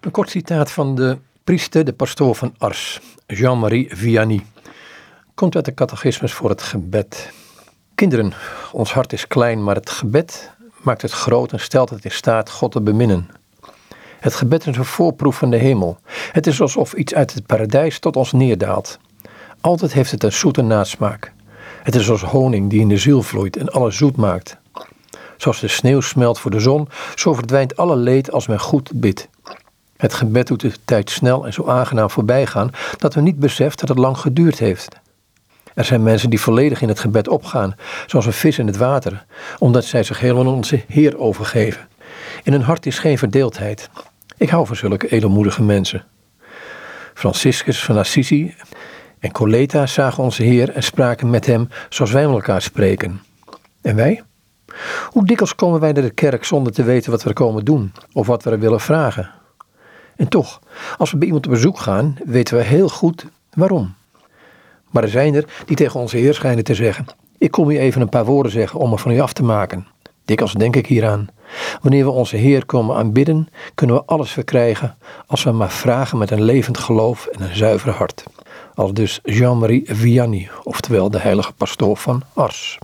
Een kort citaat van de priester, de pastoor van Ars, Jean-Marie Vianney. Komt uit de catechismus voor het gebed. Kinderen, ons hart is klein, maar het gebed maakt het groot en stelt het in staat God te beminnen. Het gebed is een voorproef van de hemel. Het is alsof iets uit het paradijs tot ons neerdaalt. Altijd heeft het een zoete nasmaak. Het is als honing die in de ziel vloeit en alles zoet maakt. Zoals de sneeuw smelt voor de zon, zo verdwijnt alle leed als men goed bidt. Het gebed doet de tijd snel en zo aangenaam voorbij gaan dat men niet beseft dat het lang geduurd heeft. Er zijn mensen die volledig in het gebed opgaan, zoals een vis in het water, omdat zij zich helemaal aan onze Heer overgeven. In hun hart is geen verdeeldheid. Ik hou van zulke edelmoedige mensen. Franciscus van Assisi en Coleta zagen onze Heer en spraken met hem zoals wij met elkaar spreken. En wij? Hoe dikwijls komen wij naar de kerk zonder te weten wat we komen doen of wat we willen vragen? En toch, als we bij iemand op bezoek gaan, weten we heel goed waarom. Maar er zijn er die tegen onze Heer schijnen te zeggen: Ik kom u even een paar woorden zeggen om me van u af te maken. Dikwijls denk ik hieraan. Wanneer we onze Heer komen aanbidden, kunnen we alles verkrijgen als we maar vragen met een levend geloof en een zuiver hart. Als dus Jean-Marie Vianney, oftewel de heilige pastoor van Ars.